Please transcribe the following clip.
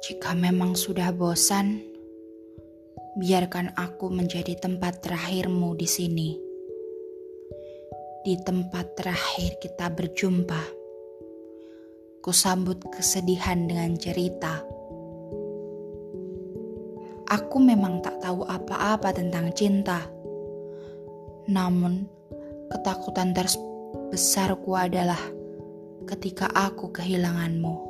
Jika memang sudah bosan, biarkan aku menjadi tempat terakhirmu di sini. Di tempat terakhir kita berjumpa, kusambut kesedihan dengan cerita. Aku memang tak tahu apa-apa tentang cinta. Namun, ketakutan terbesarku adalah ketika aku kehilanganmu.